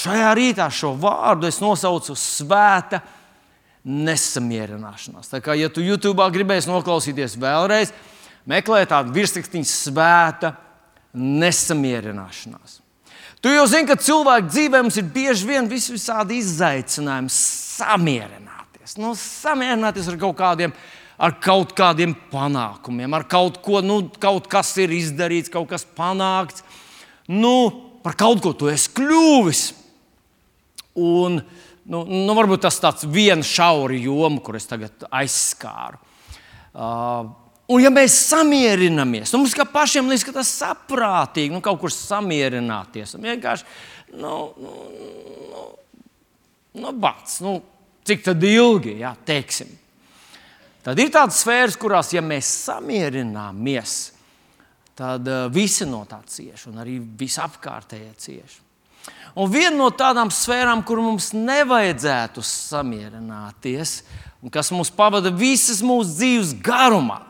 Šajā rītā šo vārdu es nosaucu svēta nesamierināšanās. Tā kā, ja tu YouTube gribēsi noklausīties vēlreiz, meklē tādu virsrakstu svēta nesamierināšanās. Tu jau zini, ka cilvēku dzīvē mums ir bieži vien vis visādi izaicinājumi samierināties. Nu, samierināties ar kaut kādiem, ar kaut kādiem panākumiem, ar kaut ko, nu, kaut kas ir izdarīts, kaut kas panākts. Nu, par kaut ko tu esi kļuvis. Un, nu, nu, varbūt tas tāds viens šauri joma, kur es tagad aizskāru. Uh, Un, ja mēs samierinamies, nu, mums kā pašiem liekas, ka tas ir saprātīgi, nu, kaut kur samierināties. Un vienkārši, nu, nu, nu, nu, bats, nu cik tad ilgi, jā, teiksim. Tad ir tādas sfēras, kurās, ja mēs samierināmies, tad uh, visi no tā cieš, un arī visapkārtējie cieš. Un viena no tādām sfērām, kur mums nevajadzētu samierināties, un kas mums pavada visas mūsu dzīves garumā,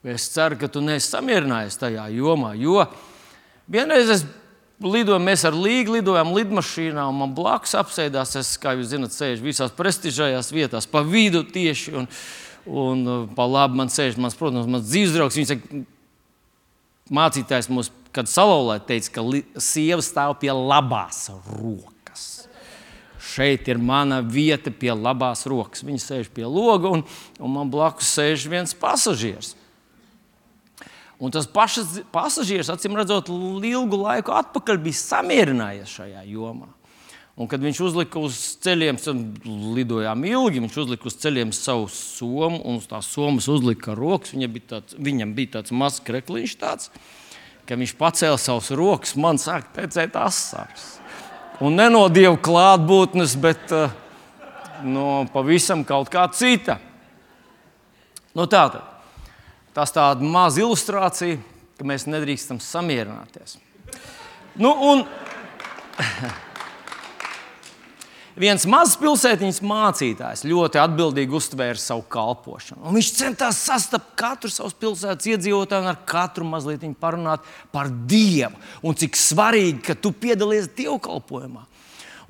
Es ceru, ka tu neesi samierinājies tajā jomā, jo vienreiz es lidoju, mēs ar Līgu lidojām lidmašīnā, un man blakus apsēdās, es, kā jūs zinat, sēž visās prestižajās vietās, pa vidu tieši, un, un pa labi man sēž, mans, protams, mans dzīves draugs. Viņš saka, mācītājs mums, kad salauzē, teica, ka sieva stāv pie labās rokas. Šeit ir mana vieta pie labās rokas. Viņa sēž pie loga, un, un man blakus sēž viens pasažieris. Un tas pašas, pasažieris, acīm redzot, ilgu laiku atpakaļ bija samierinājies šajā jomā. Un, kad viņš uzlika uz ceļiem, lidojām ilgi, viņš uzlika uz ceļiem savu somu, un uz tās somas uzlika rokas. Viņam bija tāds, viņam bija tāds mazs krekliņš, tāds, ka viņš pacēla savus rokas, man sāk tecēt asaras. Un ne no dieva klātbūtnes, bet uh, no pavisam kaut kā cita. Nu, tā tad. Tas tāda maza ilustrācija, ka mēs nedrīkstam samierināties. Nu, un, viens mazs pilsētiņas mācītājs ļoti atbildīgi uztvēra savu kalpošanu. Un viņš centās sastapt katru savas pilsētas iedzīvotāju un ar katru mazliet parunāt par Dievu. Un cik svarīgi, ka tu piedalies dievkalpojumā.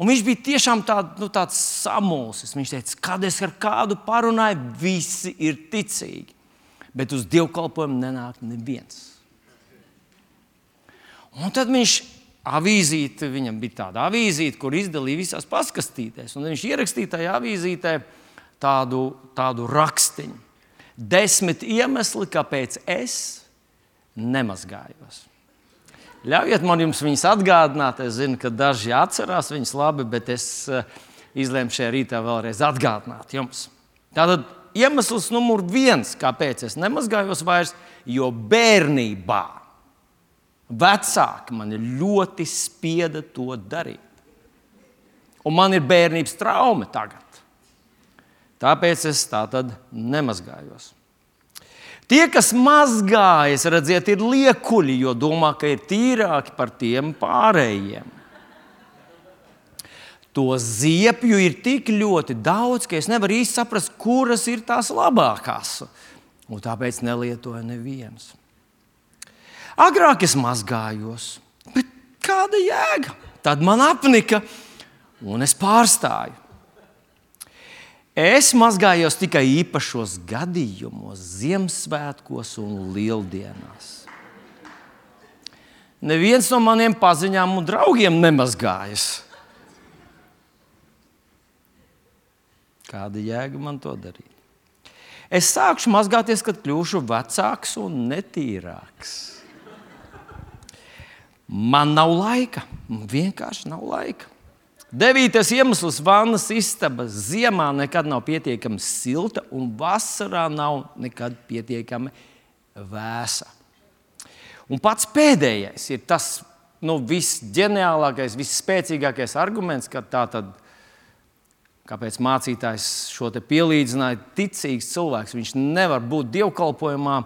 Un viņš bija tiešām tā, nu, tāds samulsis. Viņš teica, kad es ar kādu parunāju, visi ir ticīgi bet uz dievkalpojumu nenāk neviens. Un tad viņš avīzīte, viņam bija tāda avīzīte, kur izdalīja visās paskastītēs. Un viņš ierakstīja tajā avīzītē tādu, tādu rakstiņu. Desmit iemesli, kāpēc es nemazgājos. Ļaujiet man jums viņus atgādināt. Es zinu, ka daži atcerās viņus labi, bet es eh, izlēmu šajā rītā vēlreiz atgādināt jums. Tātad iemesls numur viens, kāpēc es nemazgājos vairs, jo bērnībā vecāki man ļoti spieda to darīt. Un man ir bērnības trauma tagad. Tāpēc es tā tad nemazgājos. Tie, kas mazgājas, redziet, ir liekuļi, jo domā, ka ir tīrāki par tiem pārējiem. To ziepju ir tik ļoti daudz, ka es nevaru īsti saprast, kuras ir tās labākās. Un tāpēc nelietoju nevienas. Agrāk es mazgājos, bet kāda jēga? Tad man apnika, un es pārstāju. Es mazgājos tikai īpašos gadījumos, Ziemassvētkos un Lieldienās. Neviens no maniem paziņām un draugiem nemazgājas. Kāda jēga man to darīt? Es sākšu mazgāties, kad kļūšu vecāks un netīrāks. Man nav laika, vienkārši nav laika. Devītais iemesls - vannas istaba. Ziemā nekad nav pietiekami silta, un vasarā nav nekad pietiekami vēsa. Un pats pēdējais ir tas nu, visģeniālākais, visspēcīgākais arguments, ka tā tad kāpēc mācītājs šo te pielīdzināja. Ticīgs cilvēks, viņš nevar būt dievkalpojumā.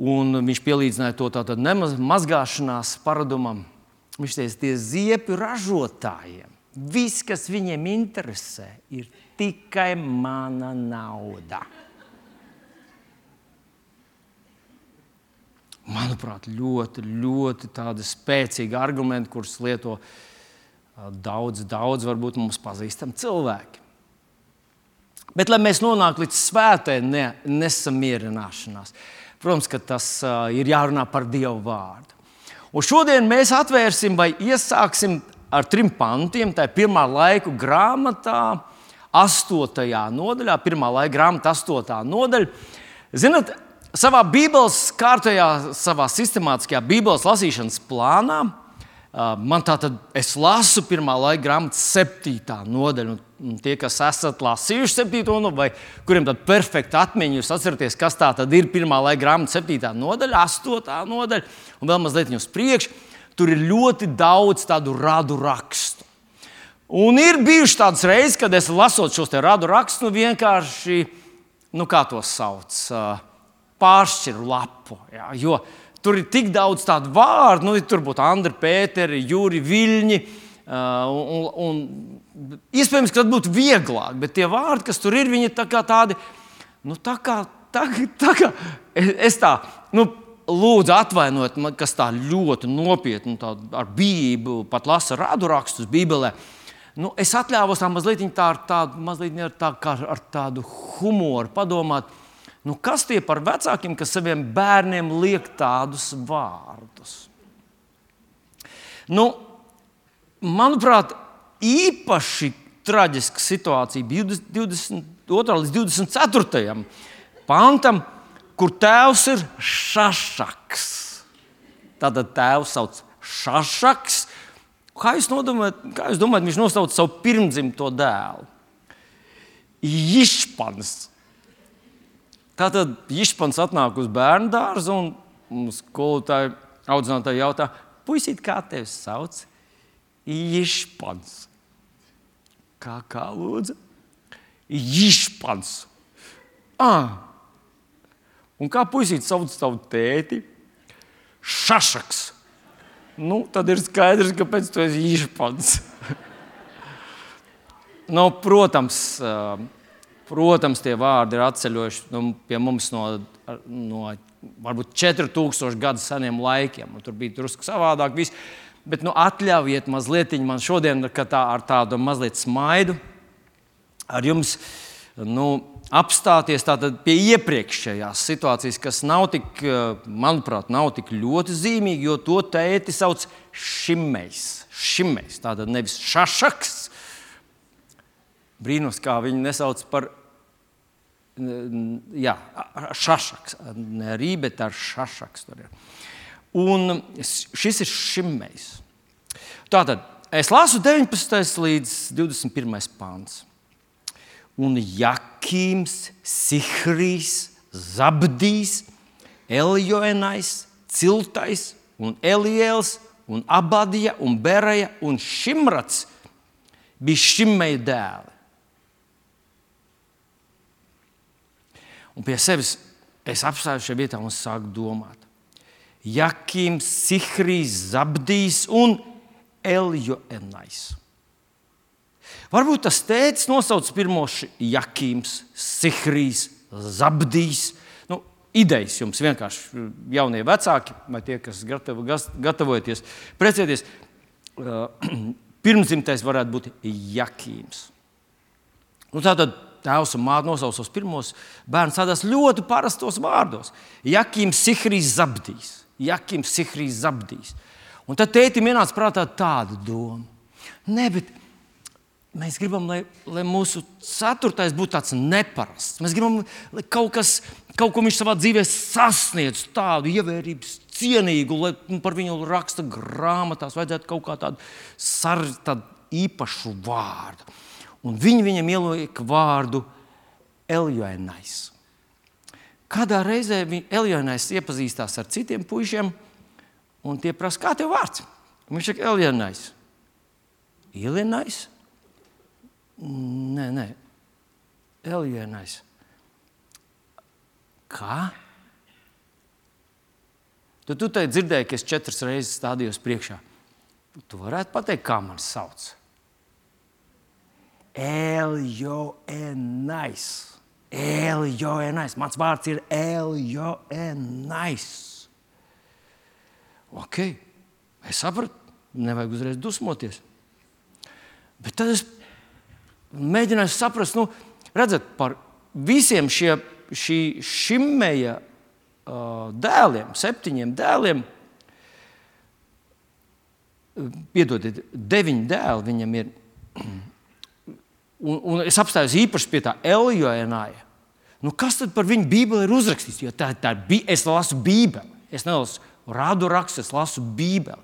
Un viņš pielīdzināja to tādam mazgāšanās paradumam. Viņš teica, tie ziepju ražotājiem. Viss, kas viņiem interesē, ir tikai mana nauda. manuprāt, ļoti, ļoti spēcīgi argumenti, kurus lieto daudz, daudz varbūt mums pazīstami cilvēki. Bet, lai mēs nonāktu līdz svētai ne, nesamierināšanās, protams, tas uh, ir jārunā par Dievu vārdu. Un šodien mēs atvērsim vai iesāksim ar trim pantiem. Tā ir pirmā laika grāmatā, astotajā nodaļā, pirmā laika grāmatā, astotā nodaļa. Ziniet, savā Bībeles kārtajā, savā sistemātiskajā Bībeles lasīšanas plānā Man tā tad es lasu pirmā laika grāmatas septītā nodaļa. Un tie, kas esat lasījuši septīto nodaļu, vai kuriem tāda perfekta atmiņa, jūs atceraties, kas tā ir pirmā laika grāmatas septītā nodaļa, astotā nodaļa un vēl mazliet uz priekšu. Tur ir ļoti daudz tādu radu rakstu. Un ir bijušas tādas reizes, kad es lasot šos radu rakstus, nu vienkārši, nu kā to sauc, pāršķiru lapu. Jā, jo, Tur ir tik daudz tādu vārdu, nu, tur būtu Andri, Pēteri, Jūri, Viļņi. Uh, un, un, iespējams, ka tas būtu vieglāk, bet tie vārdi, kas tur ir, viņi ir tā tādi, nu, tā kā, tā, tā kā es tā, nu, lūdzu, atvainojiet, man, kas tā ļoti nopietni, tā, ar bību, pat lasa radu rakstus Bībelē. Nu, es atļāvos tā mazliet tā, tādu, mazliet tā, ar tādu humoru padomāt Nu, kas tie par vecākiem, kas saviem bērniem liek tādus vārdus? Nu, manuprāt, īpaši traģiska situācija bija 22. līdz 24. pantam, kur tēvs ir šašaks. Tātad tēvs sauc šašaks. Kā jūs, nodomājat, kā jūs domājat, viņš nosauca savu pirmdzimto dēlu? Išpans. Tātad Išpans atnāk uz bērnu dārzu un skolotāji, audzinātāji jautā, puisīt, kā tevi sauc? Išpans. Kā, kā lūdzu? Išpans. Ah. Un kā puisīt sauc savu tēti? Šašaks. Nu, tad ir skaidrs, kāpēc tu esi Išpans. nu, protams, Protams, tie vārdi ir atceļojuši nu, pie mums no, no varbūt 4000 gadu seniem laikiem. Tur bija drusku savādāk. Viss. Bet nu, atļaujiet mazliet man šodien, kad tā ar tādu mazliet smaidu ar jums nu, apstāties pie iepriekšējās situācijas, kas nav tik, manuprāt, nav tik ļoti zīmīga, jo to tēti sauc šimejs. šimejs tātad nevis šašaks. Brīnums, kā viņi nesauc par jā, šašaks, ne arī, bet ar šašaks. Un šis ir šimmējs. Tātad es lasu 19. līdz 21. pāns. Un Jakīms, Sihrijs, Zabdijs, Eljoenais, Ciltais un Eliels un Abadija un Bereja un Šimrats bija Šimmēja dēli. Un pie sevis es apstājos šajā vietā un sāku domāt. Jakims, Sihrijs, Zabdijs un Eljoenais. Varbūt tas tēvs nosauc pirmo Jakims, Sihrijs, Zabdijs. Nu, idejas jums vienkārši jaunie vecāki, vai tie, kas gatavo, gatavojaties precēties. Pirmzimtais varētu būt Jakims. Nu, tātad tēvs un māte nosauc tos pirmos bērnus tādās ļoti parastos vārdos. Jakims Sihrijs Zabdijs. Jakims Sihrijs Zabdijs. Un tad tētim ienāca prātā tāda doma. Nē, bet mēs gribam, lai, lai mūsu ceturtais būtu tāds neparasts. Mēs gribam, lai kaut, kas, kaut ko viņš savā dzīvē sasniedz, tādu ievērības cienīgu, lai par viņu raksta grāmatās, vajadzētu kaut kā tādu, sar, tādu īpašu vārdu un viņi viņam ieliek vārdu Eljoenais. Kādā reizē Eljoenais iepazīstās ar citiem puišiem, un tie prasa, kā tev vārds? Un viņš saka, Eljoenais. Ilienais? Nē, nē, Eljoenais. Kā? Tu, tu te dzirdēji, ka es četras reizes stādījos priekšā. Tu varētu pateikt, kā man sauc. Eljoenais. Eljoenais. Mans vārds ir Eljoenais. Ok, es sapratu, nevajag uzreiz dusmoties. Bet tad es mēģināju saprast, nu, redzat, par visiem šie, šī šimmeja uh, dēliem, septiņiem dēliem. Piedodiet, deviņi dēli viņam ir. Un, un es apstājos īpaši pie tā Elioenāja. Nu, kas tad par viņu Bībeli ir uzrakstīts? Jo tā, tā ir, es lasu Bībeli. Es nelasu rādu rakstu, es lasu Bībeli.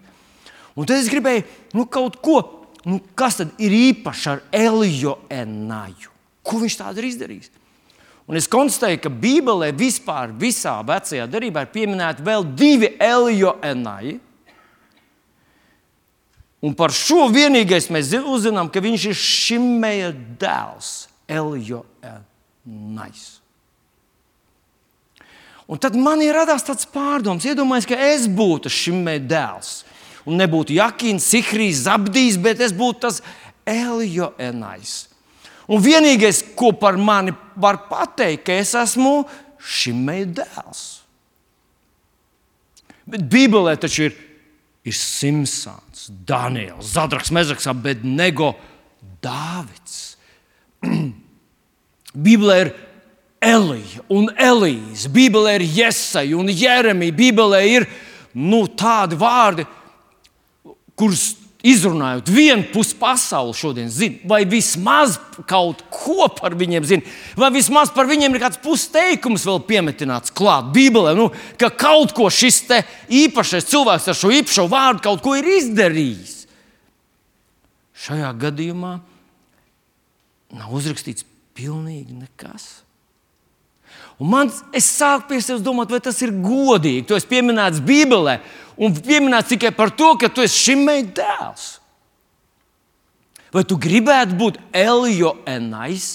Un tad es gribēju nu, kaut ko, nu, kas tad ir īpašs ar Elioenāju? Ko viņš tādu ir izdarījis? Un es konstatēju, ka Bībelē vispār visā vecajā darbā ir pieminēti vēl divi Elioenai. Un par šo vienīgais mēs uzzinām, ka viņš ir Šimeja dēls, Elioenais. Un tad man radās tāds pārdoms, iedomājieties, ka es būtu Šimeja dēls. Un nebūtu Jakins, Sihrijs, Zabdijs, bet es būtu tas Elioenais. Un vienīgais, ko par mani var pateikt, ka es esmu šim dēls. Bet Bībelē taču ir, ir Simpsons, Daniels, Zadraks, Mezraks, Abednego, Dāvids. Bībelē ir Elija un Elīze, Bībelē ir Jesaja un Jeremija, Bībelē ir nu, tādi vārdi, kurus izrunājot, vienu pusi pasauli šodien zina, vai vismaz kaut ko par viņiem zina, vai vismaz par viņiem ir kāds pusteikums vēl piemetināts klāt Bībelē, nu, ka kaut ko šis īpašais cilvēks ar šo īpašo vārdu kaut ko ir izdarījis. Šajā gadījumā nav uzrakstīts pilnīgi nekas. Un man, es sāku pie sevis domāt, vai tas ir godīgi. To es pieminēju Bībelē, un pieminēts tikai par to, ka tu esi šim meita dēls. Vai tu gribētu būt Elio Enais?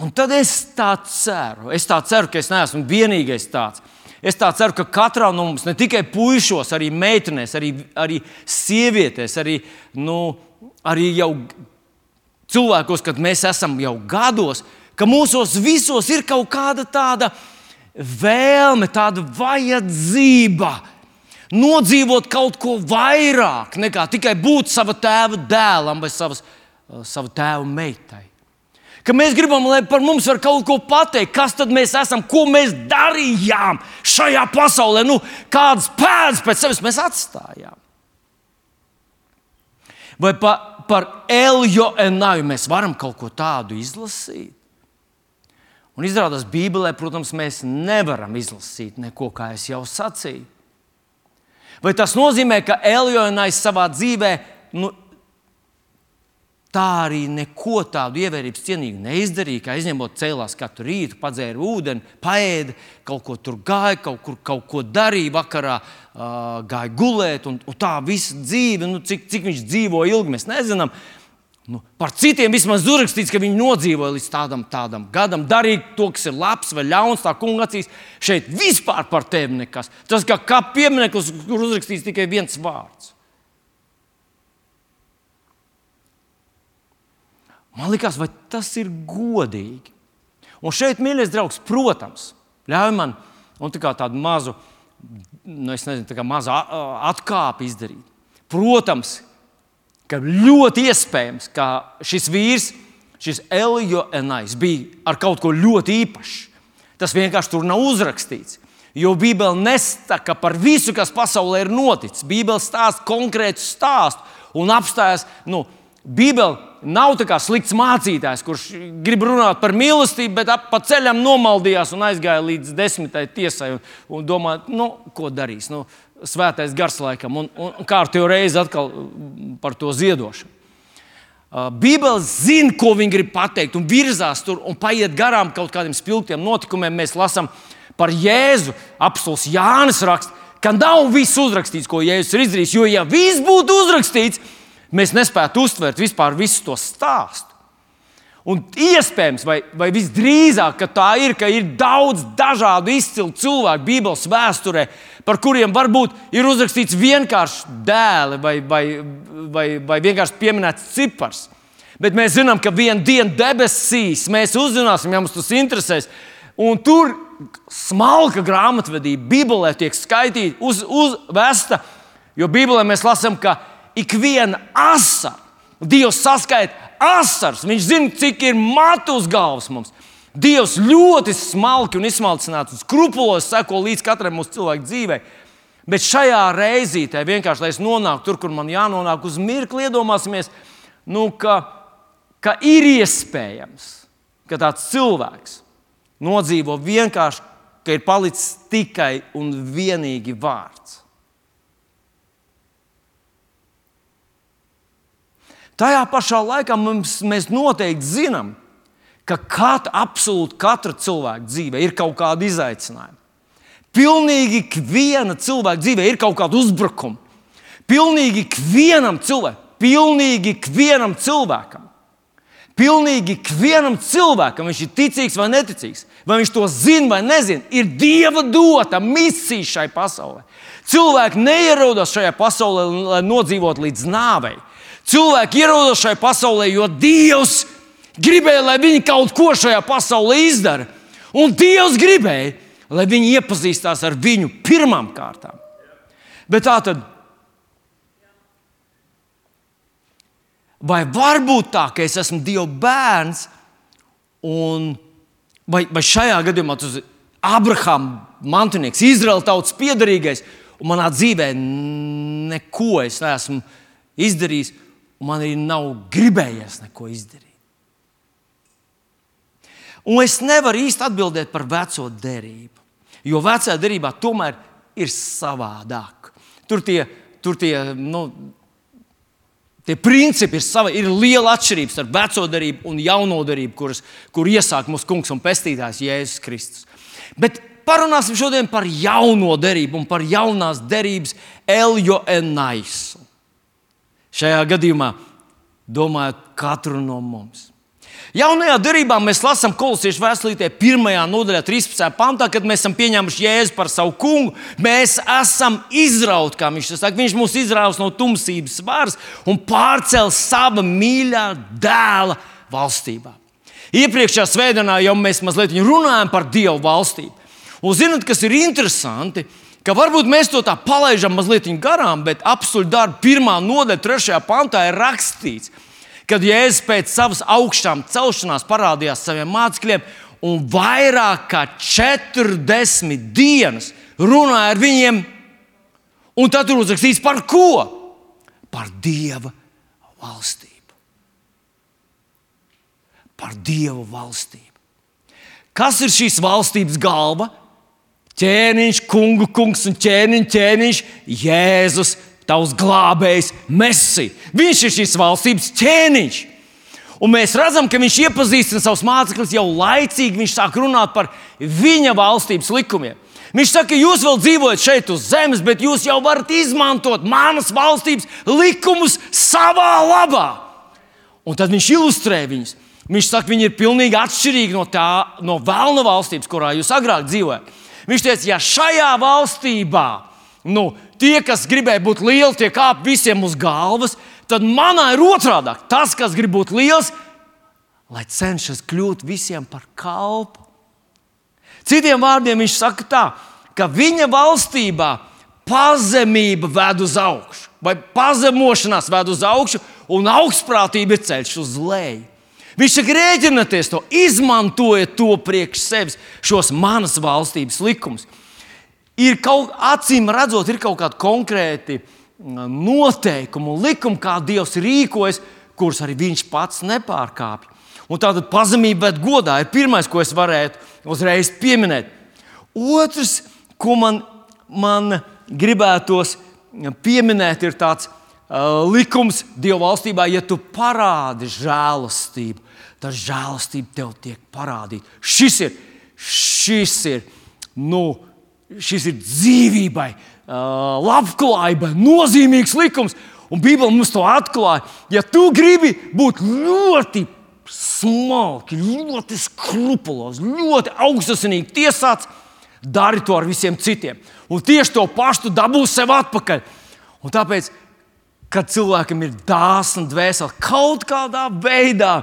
Un tad es tā ceru, es tā ceru, ka es neesmu vienīgais tāds. Es tā ceru, ka katrā no mums, ne tikai puišos, arī meitenēs, arī, arī sievietēs, arī, nu, arī jau cilvēkos, kad mēs esam jau gados, ka mūsos visos ir kaut kāda tāda vēlme, tāda vajadzība nodzīvot kaut ko vairāk nekā tikai būt sava tēva dēlam vai savas, uh, sava tēva meitai. Ka mēs gribam, lai par mums var kaut ko pateikt, kas mēs esam, ko mēs darījām šajā pasaulē, nu, kādas pēdas pēc sevis mēs atstājām. Vai pa, par Elio Enāju mēs varam kaut ko tādu izlasīt? Un izrādās, Bībelē, protams, mēs nevaram izlasīt neko, kā jau sacīju. Vai tas nozīmē, ka Elionais savā dzīvē nu, tā arī neko tādu ievērības cienīgu neizdarīja, kā izņemot cēlās katru rītu, padzēra ūdeni, paēda, kaut ko tur gāja, kaut, kur, kaut ko darīja, vakarā uh, gāja gulēt, un, un tā visa dzīve, nu, cik, cik viņš dzīvo ilgi, mēs nezinām. Nu, par citiem vismaz uzrakstīts, ka viņi nodzīvoja līdz tādam, tādam gadam, darīt to, kas ir labs vai ļauns. Tā kunga acīs šeit vispār par tevi nekas. Tas kā, kā piemineklis, kur uzrakstīts tikai viens vārds. Man liekas, vai tas ir godīgi? Un šeit, mīļais draugs, protams, ļauj man tā tādu mazu, nu, nezinu, tā mazu atkāpi izdarīt. Protams, ka ļoti iespējams, ka šis vīrs, šis Elio Enais, bija ar kaut ko ļoti īpašu. Tas vienkārši tur nav uzrakstīts. Jo Bībele nesaka par visu, kas pasaulē ir noticis. Bībele stāsta konkrētu stāstu un apstājas. Nu, Bībele nav tā kā slikts mācītājs, kurš grib runāt par mīlestību, bet pa ceļam nomaldījās un aizgāja līdz desmitai tiesai un, un domā, nu, ko darīs. Nu, svētais gars laikam, un, un kārtīgi reizi atkal par to ziedošanu. Bībele zina, ko viņi grib pateikt, un virzās tur un paiet garām kaut kādiem spilgtiem notikumiem. Mēs lasām par Jēzu. Apstults Jānis raksta, ka nav viss uzrakstīts, ko Jēzus ir izdarījis. Jo, ja viss būtu uzrakstīts, mēs nespētu uztvert vispār visu to stāstu. Un iespējams, vai, vai visdrīzāk, tā ir, ka ir daudz dažādu izcilu cilvēku Bībeles vēsturē, par kuriem varbūt ir uzrakstīts vienkārši dēli vai, vai, vai, vai vienkārši pieminēts cipars. Bet mēs zinām, ka vienā dienā debesīs mēs uzzināsim, ja mums tas interesēs. Un tur smalka grāmatvedība Bībelē tiek skaitīta, uz, uzvesta, jo Bībelē mēs lasām, ka ik viena asa, Dievs saskaita asars, Viņš zina, cik ir matu uz galvas mums. Dievs ļoti smalki un izsmalcināts un skrupulos seko līdz katram mūsu cilvēku dzīvei. Bet šajā reizītē vienkārši, lai es nonāktu tur, kur man jānonāk, uz mirkli iedomāsimies, nu, ka, ka ir iespējams, ka tāds cilvēks nodzīvo vienkārši, ka ir palicis tikai un vienīgi vārds. Tajā pašā laikā mums, mēs noteikti zinām, ka kat, absolūti katra cilvēka dzīve ir kaut kāda izaicinājuma. Pilnīgi ikviena cilvēka dzīvē ir kaut kāda uzbrukuma. Pilnīgi ikvienam cilvēkam, pilnīgi ikvienam cilvēkam, pilnīgi ikvienam cilvēkam, viņš ir ticīgs vai neticīgs, vai viņš to zina vai nezina, ir dieva dota misija šai pasaulē. Cilvēki neierodas šajā pasaulē, lai nodzīvotu līdz nāvei. Cilvēki ierodas šajā pasaulē, jo Dievs gribēja, lai viņi kaut ko šajā pasaulē izdara. Un Dievs gribēja, lai viņi iepazīstās ar viņu pirmām kārtām. Bet tā tad, vai var būt tā, ka es esmu Dieva bērns, un vai, vai šajā gadījumā tas ir Abrahama mantinieks, Izraēla tautas piedarīgais, un manā dzīvē neko es neesmu izdarījis, un man arī nav gribējies neko izdarīt. Un es nevaru īsti atbildēt par veco derību. Jo vecā derībā tomēr ir savādāk. Tur tie, tur tie, nu, tie principi ir, sava, ir liela atšķirība starp veco derību un jauno derību, kuras, kur iesāk mūsu kungs un pestītājs Jēzus Kristus. Bet parunāsim šodien par jauno derību un par jaunās derības Eljo Enaisu. Šajā gadījumā domājot katru no mums. Jaunajā darbā mēs lasām kolosiešu vēstulītē, 1. nodaļā, 13. pantā, kad mēs esam pieņēmuši Jēzu par savu kungu. Mēs esam izrauti, kā viņš saka. Viņš mūs izraus no tumsības varas un pārcēl sava mīļā dēla valstībā. Iepriekšējā svētdienā jau mēs mazliet runājam par Dievu valstību. Un zinot, kas ir interesanti, ka varbūt mēs to tā palaidām mazliet garām, bet apstuļu darbu pirmā nodaļa, trešajā pantā ir rakstīts, ka kad Jēzus pēc savas augšām celšanās parādījās saviem mācekļiem un vairāk kā 40 dienas runāja ar viņiem. Un tad tur uzrakstīts par ko? Par Dieva valstību. Par Dieva valstību. Kas ir šīs valstības galva? Ķēniņš, kungu kungs un ķēniņš, ķēniņš Jēzus tavs glābējs, Messi. Viņš ir šīs valstības ķēniņš. Un mēs redzam, ka viņš iepazīstina savus mācekļus jau laicīgi. Viņš sāk runāt par viņa valstības likumiem. Viņš saka, ka jūs vēl dzīvojat šeit uz zemes, bet jūs jau varat izmantot manas valstības likumus savā labā. Un tad viņš ilustrē viņus. Viņš saka, ka viņi ir pilnīgi atšķirīgi no tā, no vēlna valstības, kurā jūs agrāk dzīvojat. Viņš teica, ja šajā valstībā nu, tie, kas gribēja būt lieli, tie kāp visiem uz galvas, tad manā ir otrādi. Tas, kas grib būt liels, lai cenšas kļūt visiem par kalpu. Citiem vārdiem viņš saka tā, ka viņa valstībā pazemība ved uz augšu, vai pazemošanās ved uz augšu, un augstprātība ir ceļš uz leju. Viņš saka, rēķinieties to, izmantojiet to priekš sevis, šos manas valstības likumus ir kaut acīm redzot, ir kaut kādi konkrēti mm, noteikumi un likumi, kā Dievs rīkojas, kurus arī viņš pats nepārkāpj. Un tātad pazemība, bet godā ir pirmais, ko es varētu uzreiz pieminēt. Otrs, ko man, man gribētos pieminēt, ir tāds uh, likums Dieva valstībā, ja tu parādi žēlastību, tad žēlastība tev tiek parādīta. Šis ir, šis ir nu, šis ir dzīvībai, labklājībai nozīmīgs likums. Un Bībele mums to atklāja. Ja tu gribi būt ļoti smalki, ļoti skrupulos, ļoti augstasinīgi tiesāts, dari to ar visiem citiem. Un tieši to pašu dabūsi sev atpakaļ. Un tāpēc, kad cilvēkam ir dāsna dvēsele, kaut kādā veidā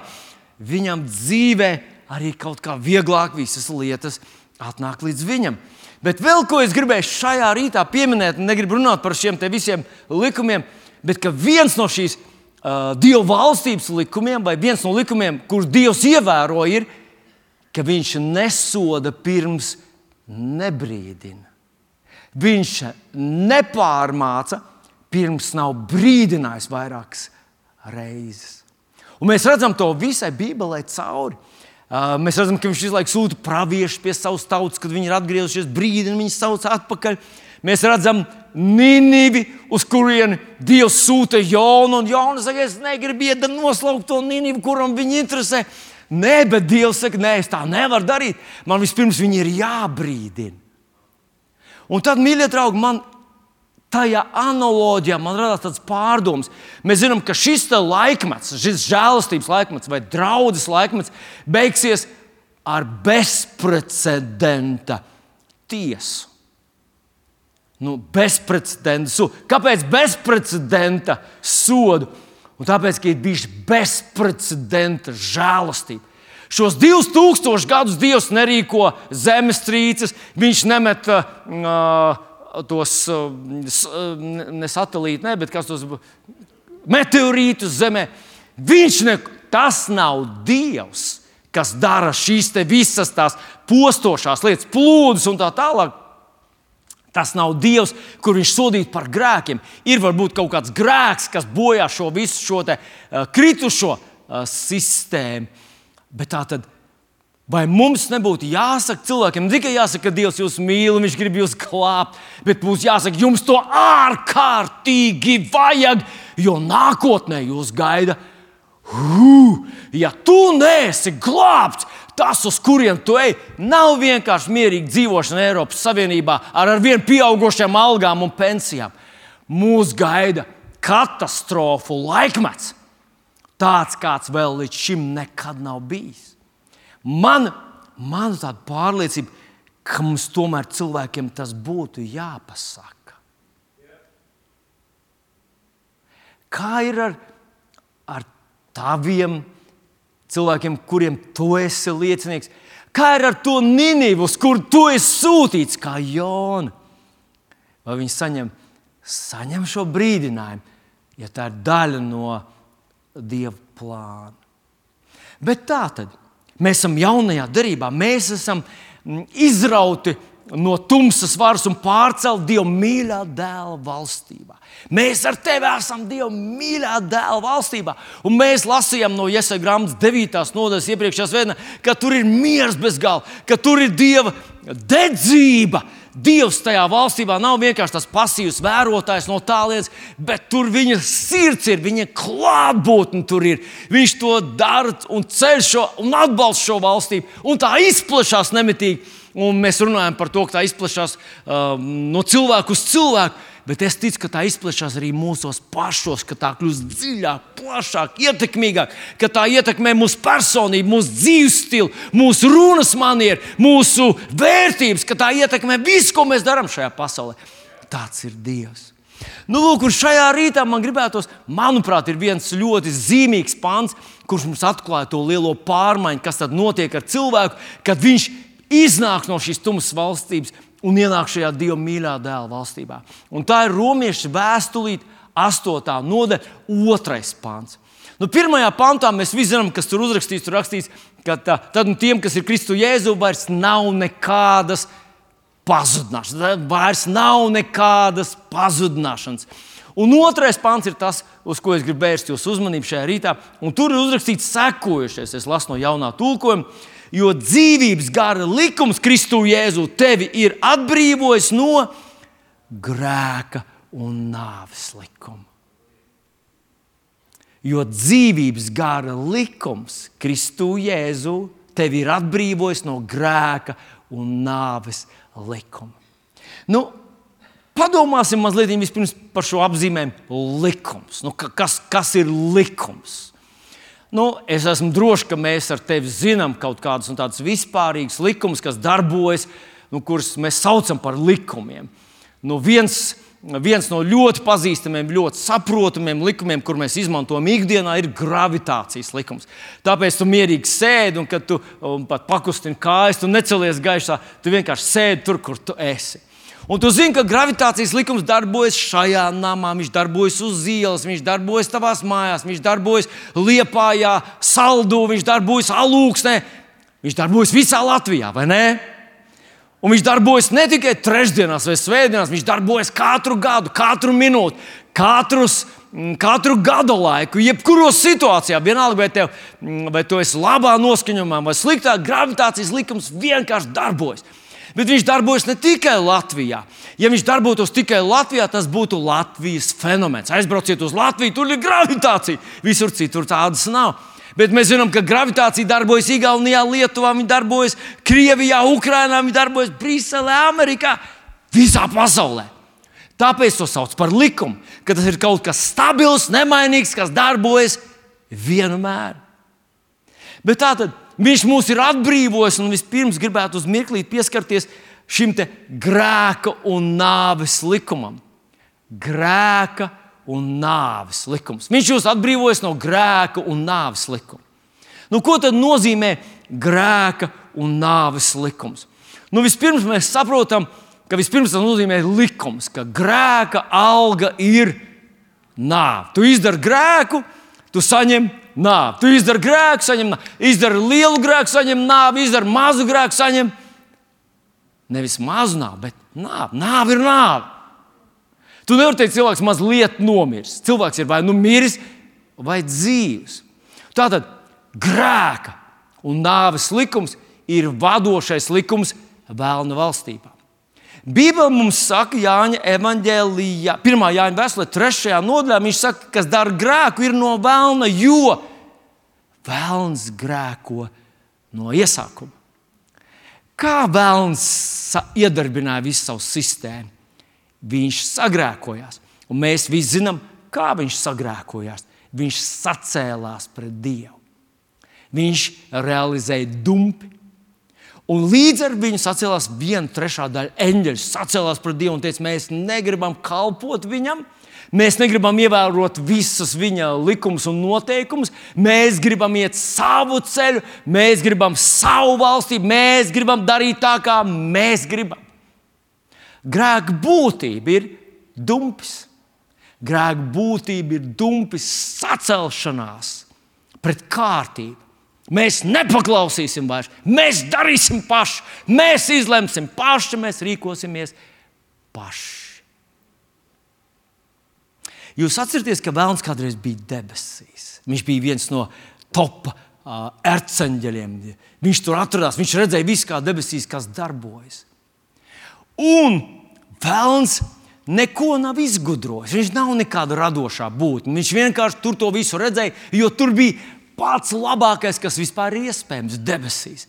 viņam dzīvē arī kaut kā vieglāk visas lietas atnāk līdz viņam. Bet vēl ko es gribēju šajā rītā pieminēt, negribu runāt par šiem visiem likumiem, bet viens no šīs uh, Dieva valstības likumiem, vai viens no likumiem, kurus Dievs ievēro, ir, ka viņš nesoda pirms nebrīdina. Viņš nepārmāca, pirms nav brīdinājis vairākas reizes. Un mēs redzam to visai Bībelē cauri. Mēs redzam, ka viņš visu laiku sūta praviešus pie savas tautas, kad viņi ir atgriezušies, brīdina viņus sauc atpakaļ. Mēs redzam Nīnivi, uz kurieni Dievs sūta Jonu, un Jona saka, es negribu iet noslaukt to Nīnivi, kuram viņa interesē. Nē, bet Dievs saka, nē, es tā nevaru darīt. Man vispirms viņi ir jābrīdina. Un tad, mīļie draugi, man tajā analoģijā man radās tāds pārdoms. Mēs zinām, ka šis laikmets, šis žēlastības laikmets vai draudzes laikmets beigsies ar bezprecedenta tiesu. Nu, bezprecedenta sodu. Kāpēc bezprecedenta sodu? Un tāpēc, ka ir bijusi bezprecedenta žēlastība. Šos 2000 gadus Dievs nerīko zemestrīces, Viņš nemet uh, tos uh, uh, ne satelītus, ne, bet kas tos meteorītus zemē. Viņš ne, tas nav Dievs, kas dara šīs visas tās postošās lietas, plūdus un tā tālāk. Tas nav Dievs, kur viņš sodītu par grēkiem. Ir varbūt kaut kāds grēks, kas bojā šo visu šo te, uh, kritušo uh, sistēmu. Bet tā tad Vai mums nebūtu jāsaka cilvēkiem, ne tikai jāsaka, ka Dievs jūs mīl, Viņš grib jūs glābt, bet mums jāsaka, jums to ārkārtīgi vajag, jo nākotnē jūs gaida. Hū, ja tu neesi glābts, tas, uz kuriem tu ej, nav vienkārši mierīga dzīvošana Eiropas Savienībā ar arvien pieaugušām algām un pensijām. Mūs gaida katastrofu laikmets, tāds kāds vēl līdz šim nekad nav bijis. Man, man ir tāda pārliecība, ka mums tomēr cilvēkiem tas būtu jāpasaka. Kā ir ar, ar taviem cilvēkiem, kuriem tu esi liecinieks? Kā ir ar to Nīnivu, uz kuru tu esi sūtīts, kā Jona? Vai viņi saņem, saņem šo brīdinājumu, ja tā ir daļa no Dieva plāna? Bet tā tad Mēs esam jaunajā darbā, mēs esam mm, izrauti no tumsas varas un pārcelti Dieva mīļā dēla valstībā. Mēs ar tevi esam Dieva mīļā dēla valstībā. Un mēs lasījām no Iesai grāmatas 9. nodaļas iepriekšējā svētdienā, ka tur ir miers bez gala, ka tur ir Dieva dedzība, Dievs tajā valstībā nav vienkārši tas pasīvs vērotājs no tālienes, bet tur viņa sirds ir, viņa klātbūtne tur ir. Viņš to dara un ceļ šo un atbalsta šo valstību, un tā izplatās nemitīgi. Un mēs runājam par to, ka tā izplatās uh, no cilvēka uz cilvēku bet es ticu, ka tā izplatās arī mūsos pašos, ka tā kļūst dziļāk, plašāk, ietekmīgāk, ka tā ietekmē mūsu personību, mūsu dzīves stilu, mūsu runas manieru, mūsu vērtības, ka tā ietekmē visu, ko mēs darām šajā pasaulē. Tāds ir Dievs. Nu, lūk, šajā rītā man gribētos, manuprāt, ir viens ļoti zīmīgs pāns, kurš mums atklāja to lielo pārmaiņu, kas tad notiek ar cilvēku, kad viņš iznāk no šīs tumsas valstības un ienāk šajā Dieva mīļā dēla valstībā. Un tā ir romiešu vēstulīte, 8. nodaļa, 2. pāns. Nu, pirmajā pantā mēs visi zinām, kas tur uzrakstīts. Tur rakstīts, ka tā, tad nu, tiem, kas ir Kristu Jēzu, vairs nav nekādas pazudināšanas. Vairs nav nekādas pazudināšanas. Un otrais pants ir tas, uz ko es gribu vērst jūsu uzmanību šajā rītā. Un tur ir uzrakstīts sekojošais, es lasu no jaunā tulkojuma jo dzīvības gara likums Kristu Jēzu tevi ir atbrīvojis no grēka un nāves likuma. Jo dzīvības gara likums Kristu Jēzu tevi ir atbrīvojis no grēka un nāves likuma. Nu, padomāsim mazliet par šo apzīmējumu likums. Nu, kas, kas ir likums? Nu, es esmu drošs, ka mēs ar tevi zinām kaut kādus tādus vispārīgus likumus, kas darbojas, nu, kurus mēs saucam par likumiem. Nu, viens viens no ļoti pazīstamiem, ļoti saprotamiem likumiem, kur mēs izmantojam ikdienā, ir gravitācijas likums. Tāpēc tu mierīgi sēdi un, kad tu un pat pakustini kājas, tu necelies gaisā, tu vienkārši sēdi tur, kur tu esi. Un tu zini, ka gravitācijas likums darbojas šajā namā, viņš darbojas uz ielas, viņš darbojas tavās mājās, viņš darbojas liepājā, saldū, viņš darbojas alūksnē, viņš darbojas visā Latvijā, vai ne? Un viņš darbojas ne tikai trešdienās vai svētdienās, viņš darbojas katru gadu, katru minūti, katrus, katru gadu laiku, jebkuros situācijā. Vienalga, vai, tev, vai tu esi labā noskaņojumā vai sliktā, gravitācijas likums vienkārši darbojas. Bet viņš darbojas ne tikai Latvijā. Ja viņš darbotos tikai Latvijā, tas būtu Latvijas fenomens. Aizbrauciet uz Latviju, tur ir gravitācija. Visur citur tādas nav. Bet mēs zinām, ka gravitācija darbojas Igaunijā, Lietuvā, viņa darbojas Krievijā, Ukrajinā, viņa darbojas Briselē, Amerikā, visā pasaulē. Tāpēc to sauc par likumu, ka tas ir kaut kas stabils, nemainīgs, kas darbojas vienmēr. Bet tā tad viņš mūs ir atbrīvojis un vispirms gribētu uz mirklī pieskarties šim grēka un nāves likumam. Grēka un nāves likums. Viņš jūs atbrīvojas no grēka un nāves likuma. Nu, ko tad nozīmē grēka un nāves likums? Nu, vispirms mēs saprotam, ka vispirms tas nozīmē likums, ka grēka alga ir nāve. Tu izdari grēku, tu saņem nāvi. Tu izdari grēku, saņem nāvi. Izdari lielu grēku, saņem nāvi. Izdari mazu grēku, saņem nevis mazu nāvi, bet nāvi. Nāve ir nāve. Tu nevari teikt, cilvēks mazliet nomiris. Cilvēks ir vai nu miris, vai dzīves. Tātad grēka un nāves likums ir vadošais likums vēlnu valstībā. Bībele mums saka, Jāņa evanģēlijā, 1. Jāņa vēstulē, 3. nodaļā, viņš saka, kas dara grēku, ir no vēlna, jo vēlns grēko no iesākuma. Kā vēlns iedarbināja visu savu sistēmu? viņš sagrēkojās. Un mēs visi zinām, kā viņš sagrēkojās. Viņš sacēlās pret Dievu. Viņš realizēja dumpi. Un līdz ar viņu sacēlās viena trešā daļa eņģeļu, sacēlās pret Dievu un teica, mēs negribam kalpot viņam, mēs negribam ievērot visas viņa likumus un noteikumus, mēs gribam iet savu ceļu, mēs gribam savu valstību, mēs gribam darīt tā, kā mēs gribam. Grēka būtība ir dumpis. Grēka būtība ir dumpis sacelšanās pret kārtību. Mēs nepaklausīsim vairs, mēs darīsim paši, mēs izlemsim paši, mēs rīkosimies paši. Jūs atcerieties, ka Vēlns kādreiz bija debesīs. Viņš bija viens no top uh, erceņģeļiem. Viņš tur atradās, viņš redzēja visu, kā debesīs, kas darbojas. Un Vēlns neko nav izgudrojis. Viņš nav nekāda radošā būtne. Viņš vienkārši tur to visu redzēja, jo tur bija pats labākais, kas vispār ir iespējams debesīs.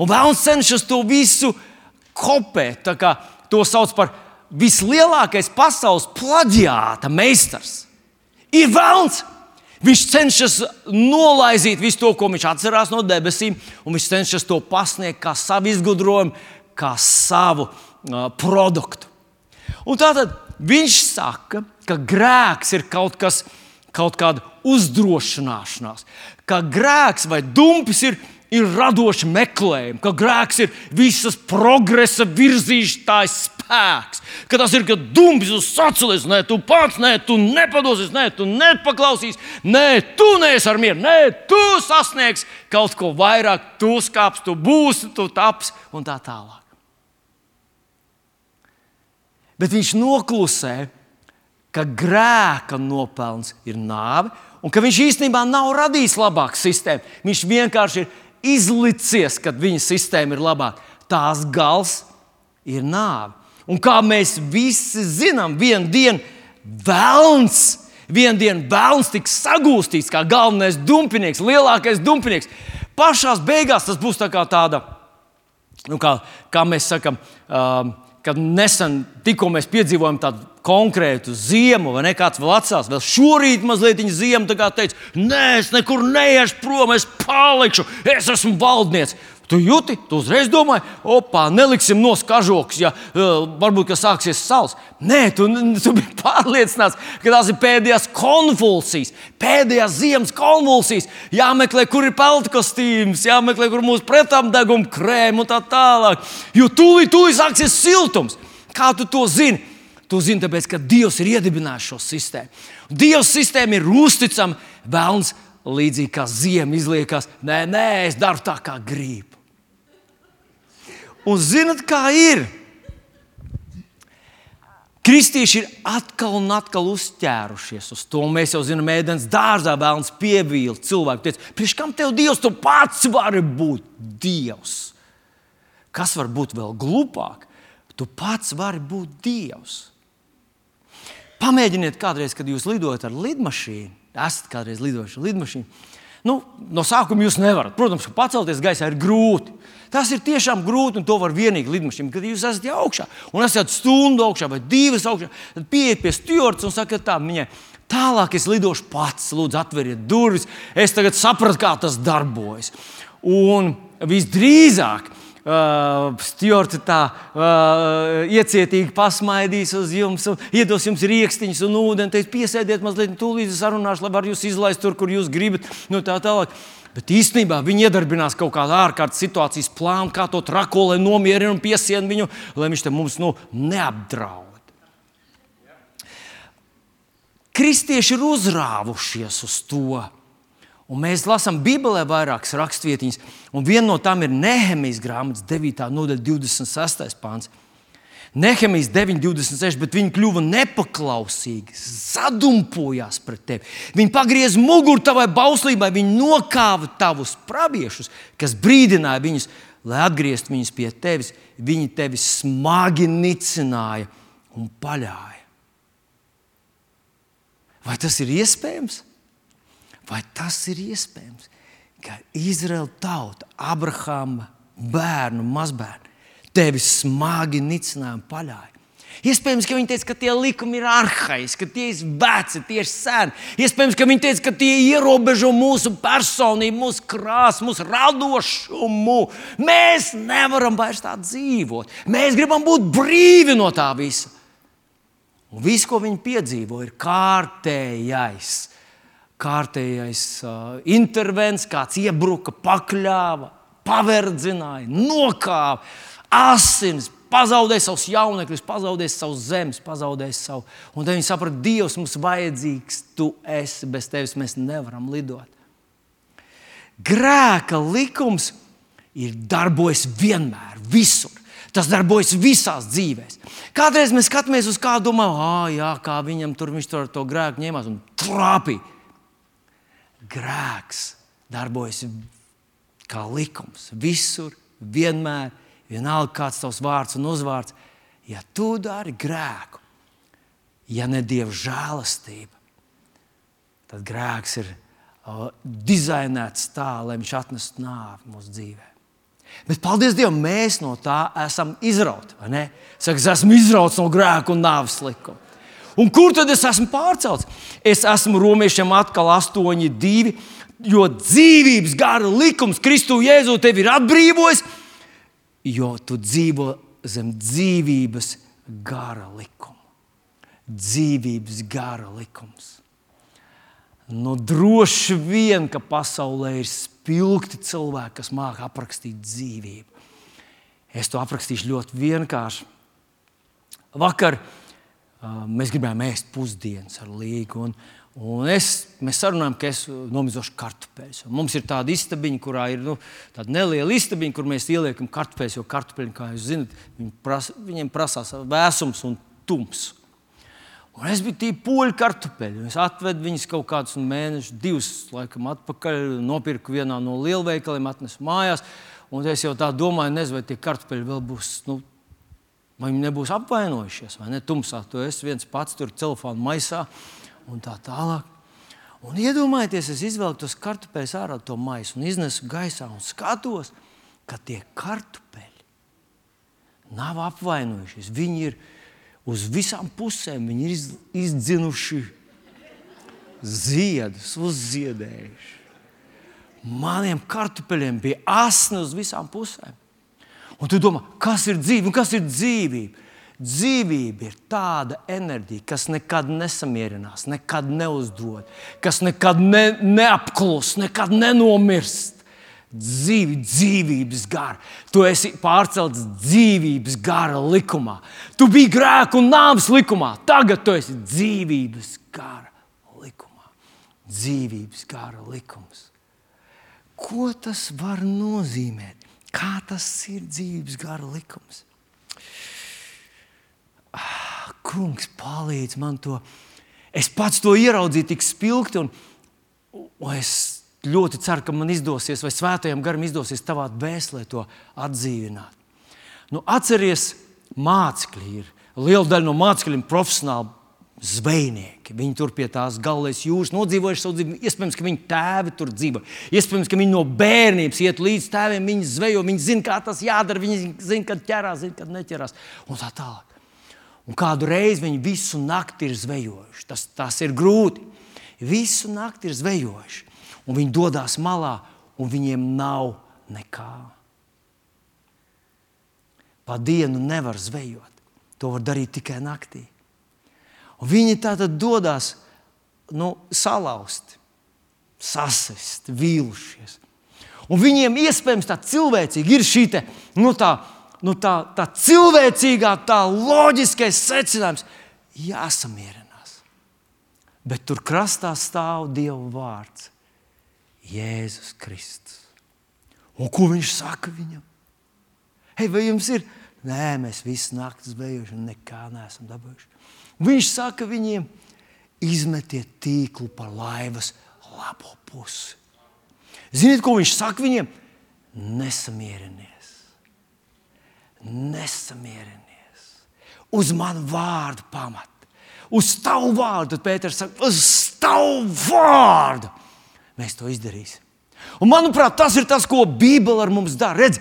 Un Vēlns cenšas to visu kopēt. To sauc par vislielākais pasaules plaģiāta meistars. Ir Vēlns! Viņš cenšas nolaizīt visu to, ko viņš atcerās no debesīm, un viņš cenšas to pasniegt kā savu izgudrojumu, kā savu uh, produktu. Un tātad viņš saka, ka grēks ir kaut kas, kaut kāda uzdrošināšanās, ka grēks vai dumpis ir, ir radoši meklējumi, ka grēks ir visas progresa virzīšanās spēks, ka tas ir ka dumpis uz sacēlis, nē, tu pats, nē, tu nepadosies, nē, tu nepaklausīsi, nē, tu neesi ar mieru, nē, tu sasniegsi kaut ko vairāk, tu skāps, tu būsi, tu taps un tā tālāk. Bet viņš noklusē, ka grēka nopelns ir nāve, un ka viņš īstenībā nav radījis labāku sistēmu. Viņš vienkārši ir izlicies, ka viņa sistēma ir labāka. Tās gals ir nāve. Un kā mēs visi zinām, vienā dienā vēlns, vienā dienā vēlns tiks sagūstīts kā galvenais dumpinieks, lielākais dumpinieks. Pašā beigās tas būs tā kā tāda, nu, kā, kā mēs sakām, um, kad nesen tikko mēs piedzīvojam tādu konkrētu ziemu, vai ne? Kāds vēl atcās, vēl šorīt mazliet viņa ziema teica, nē, es nekur neiešu prom, es palikšu, es esmu valdnieks. Tu jūti, tu uzreiz domāji, opā, neliksim no skažoks, ja uh, varbūt sāksies sals. Nē, tu, tu biji pārliecināts, ka tās ir pēdējās konvulsijas, pēdējās ziemas konvulsijas. Jāmeklē, kur ir peltu kostīms, jāmeklē, kur mūsu pretamdeguma krēma un tā tālāk. Jo tūlīt, tūlīt sāksies siltums. Kā tu to zini? Tu zini, tāpēc, ka Dievs ir iedibinājis šo sistēmu. Dieva sistēma ir uzticama, vēlams, līdzīgi kā ziema izliekas. Nē, nē, es daru tā, kā gribu. Un zinat, kā ir? Kristieši ir atkal un atkal uzķērušies uz to. Mēs jau zinām, ēdienas dārzā vēlams pievilkt cilvēku. Teic, Priekš kam tev Dievs, tu pats vari būt Dievs? Kas var būt vēl glupāk? Tu pats vari būt Dievs. Pamēģiniet kādreiz, kad jūs lidojat ar lidmašīnu, esat kādreiz lidojuši ar lidmašīnu. Nu, no sākuma jūs nevarat. Protams, ka pacelties gaisā ir grūti. Tas ir tiešām grūti, un to var vienīgi lidmašīnā. Kad jūs esat augšā, un esat stundu augšā vai divas augšā, tad pieiet pie stūra un sakat, tā viņai. Tālāk es lidošu pats, lūdzu, atveriet durvis. Es tagad sapratu, kā tas darbojas. Un visdrīzāk, Uh, Stjorta tā uh, iecietīgi pasmaidīs uz jums, iedos jums rīkstiņus un ūdeni. Teiks, piesēdiet mazliet, tūlīt sarunāšu, lai var jūs izlaist tur, kur jūs gribat. Nu, tā tālāk. Bet īstenībā viņi iedarbinās kaut kādu ārkārtas situācijas plānu, kā to trako, lai nomierinātu un piesienu viņu, lai viņš te mums nu, neapdraud. Kristieši ir uzrāvušies uz to. Un mēs lasām Bībelē vairākas raksturvietiņas, un viena no tām ir Nehemijas grāmatas 9. nodaļa, 26. pāns. Nehemijas 9,26, bet viņi kļuva nepaklausīgi, sadumpojās pret tevi. Viņi pagrieza muguru tavai bauslībai, viņi nokāva tavus praviešus, kas brīdināja viņus, lai atgrieztu viņus pie tevis. Viņi tevi smagi nicināja un paļāja. Vai tas ir iespējams? Vai tas ir iespējams, ka Izraēla tauta, Abrahama bērnu, mazbērnu, tevi smagi nicināja un paļāja. Iespējams, ka viņi teica, ka tie likumi ir arhaiski, ka tie ir veci, tie ir seni. Iespējams, ka viņi teica, ka tie ierobežo mūsu personību, mūsu krāsu, mūsu radošumu. Mēs nevaram vairs tā dzīvot. Mēs gribam būt brīvi no tā visa. Un viss, ko viņi piedzīvo, ir kārtējais. Kārtējais uh, intervents, kāds iebruka, pakļāva, paverdzināja, nokāva asins, pazaudēja savus jaunekļus, pazaudēja savus zemes, pazaudēja savu. Un tad viņi saprata, Dievs mums vajadzīgs, tu esi, bez tevis mēs nevaram lidot. Grēka likums ir darbojas vienmēr, visur. Tas darbojas visās dzīvēs. Kādreiz mēs skatāmies uz kādu, domājam, ah, jā, kā viņam tur viņš tur ar to grēku ņēmās un trāpīja. Grēks darbojas kā likums visur, vienmēr vienalga kāds tavs vārds un uzvārds, ja tu dari grēku, ja ne dieva žēlastība, tad grēks ir uh, dizainēts tā, lai viņš atnestu nāvi mūsu dzīvē. Bet, paldies Dievam, mēs no tā esam izrauti. Es esmu izrauts no grēka un nāves likuma. Un kur tad es esmu pārcelts? Es esmu romiešiem atkal 8, 2, jo dzīvības gara likums Kristu Jēzu tevi ir atbrīvojis jo tu dzīvo zem dzīvības gara likuma. Dzīvības gara likums. Nu, droši vien, ka pasaulē ir spilgti cilvēki, kas māca aprakstīt dzīvību. Es to aprakstīšu ļoti vienkārši. Vakar uh, mēs gribējām ēst pusdienas ar līgu. Un, Un es, mēs sarunājam, ka es nomizošu kartupeļus. Mums ir tāda istabiņa, kurā ir nu, tāda neliela istabiņa, kur mēs ieliekam kartupeļus. Jo kartupeļi, kā jūs zinat, viņi pras, viņiem prasās vēsums un tums. Un es biju tīri poļu kartupeļi. Es atvedu viņus kaut kādus mēnešus, divus laikam atpakaļ, nopirku vienā no lielveikaliem, atnesu mājās. Un es jau tā domāju, nezinu, vai tie kartupeļi vēl būs. Nu, Vai viņi nebūs apvainojušies, vai ne? Tumsā tu esi viens pats tur telefona maisā un tā tālāk. Un iedomājieties, es izvelku tos kartupeļus ārā no maisa un iznesu gaisā un skatos, ka tie kartupeļi nav apvainojušies. Viņi ir uz visām pusēm, viņi ir izdzinuši ziedus, uzziedējuši. maniem kartupeļiem bija asni uz visām pusēm. Un tu domā, kas ir dzīve un kas ir dzīvība? Dzīvība ir tāda enerģija, kas nekad nesamierinās, nekad neuzdod, kas nekad ne, neapklus, nekad nenomirst. Dzīvi, dzīvības gara. Tu esi pārcelts dzīvības gara likumā. Tu biji grēka un nāves likumā. Tagad tu esi dzīvības gara likumā. Dzīvības gara likums. Ko tas var nozīmēt? Kā tas ir dzīvības gara likums? Ah, kungs, palīdz man to. Es pats to ieraudzīju tik spilgti, un, un es ļoti ceru, ka man izdosies, vai svētajam garam izdosies tavā dvēselē to atdzīvināt. Nu, atceries, mācekļi ir. Liela daļa no mācekļiem profesionāli zvejnieki. Viņi tur pie tās galvenās jūras nodzīvojuši savu dzīvi. Iespējams, ka viņu tēvi tur dzīvo. Iespējams, ka viņi no bērnības iet līdz tēviem, viņi zvejo, viņi zina, kā tas jādara, viņi zina, kad ķerās, zina, kad neķerās. Un tā tālāk. Un kādu reizi viņi visu nakti ir zvejojuši. Tas, tas ir grūti. Visu nakti ir zvejojuši. Un viņi dodas malā, un viņiem nav nekā. Pa dienu nevar zvejot. To var darīt tikai naktī. Un viņi tā tad dodas nu, salauzt, sasist, vīlušies. Un viņiem iespējams tā cilvēcīgi ir šī te, nu, tā, nu, tā, tā cilvēcīgā, tā loģiskais secinājums, jāsamierinās. Bet tur krastā stāv Dieva vārds - Jēzus Kristus. Un ko viņš saka viņam? Hei, vai jums ir? Nē, mēs visu nakti zvejojuši un nekā neesam dabūjuši. Viņš saka viņiem, izmetiet tīklu par laivas labo pusi. Ziniet, ko viņš saka viņiem? Nesamierinies, nesamierinies. Uz manu vārdu pamat. Uz tavu vārdu, Pēters saka, uz tavu vārdu. Mēs to izdarīsim. Un, manuprāt, tas ir tas, ko Bībele ar mums dara. Redz,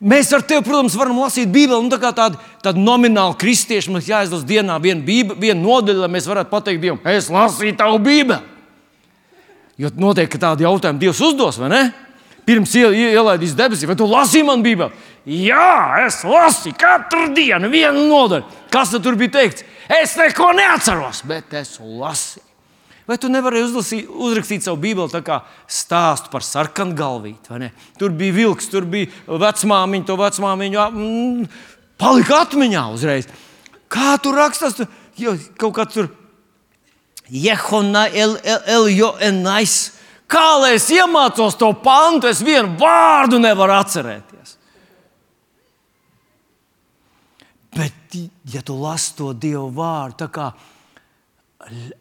Mēs ar tevi, protams, varam lasīt Bībeli. Nu, tā kā tādi, tādi nomināli kristieši mums jāizlasa dienā viena, bībe, viena nodaļa, lai mēs varētu pateikt Dievam, es lasīju tavu Bībeli. Jo noteikti tādu jautājumu Dievs uzdos, vai ne? Pirms ielaidīs debesīs, vai tu lasīji man Bībeli? Jā, es lasīju katru dienu vienu nodaļu. Kas tur bija teikts? Es neko neatceros, bet es lasīju. Vai tu nevari uzlasīt, uzrakstīt savu bībeli tā kā stāstu par sarkanu galvīti? Tur bija vilks, tur bija vecmāmiņa, to vecmāmiņu mm, palika atmiņā uzreiz. Kā tur rakstās? Tu, jo, kaut kā tur Jehona el, el, el. Kā lai es iemācos to pantu, es vienu vārdu nevaru atcerēties. Bet, ja tu lasi to Dievu vārdu, tā kā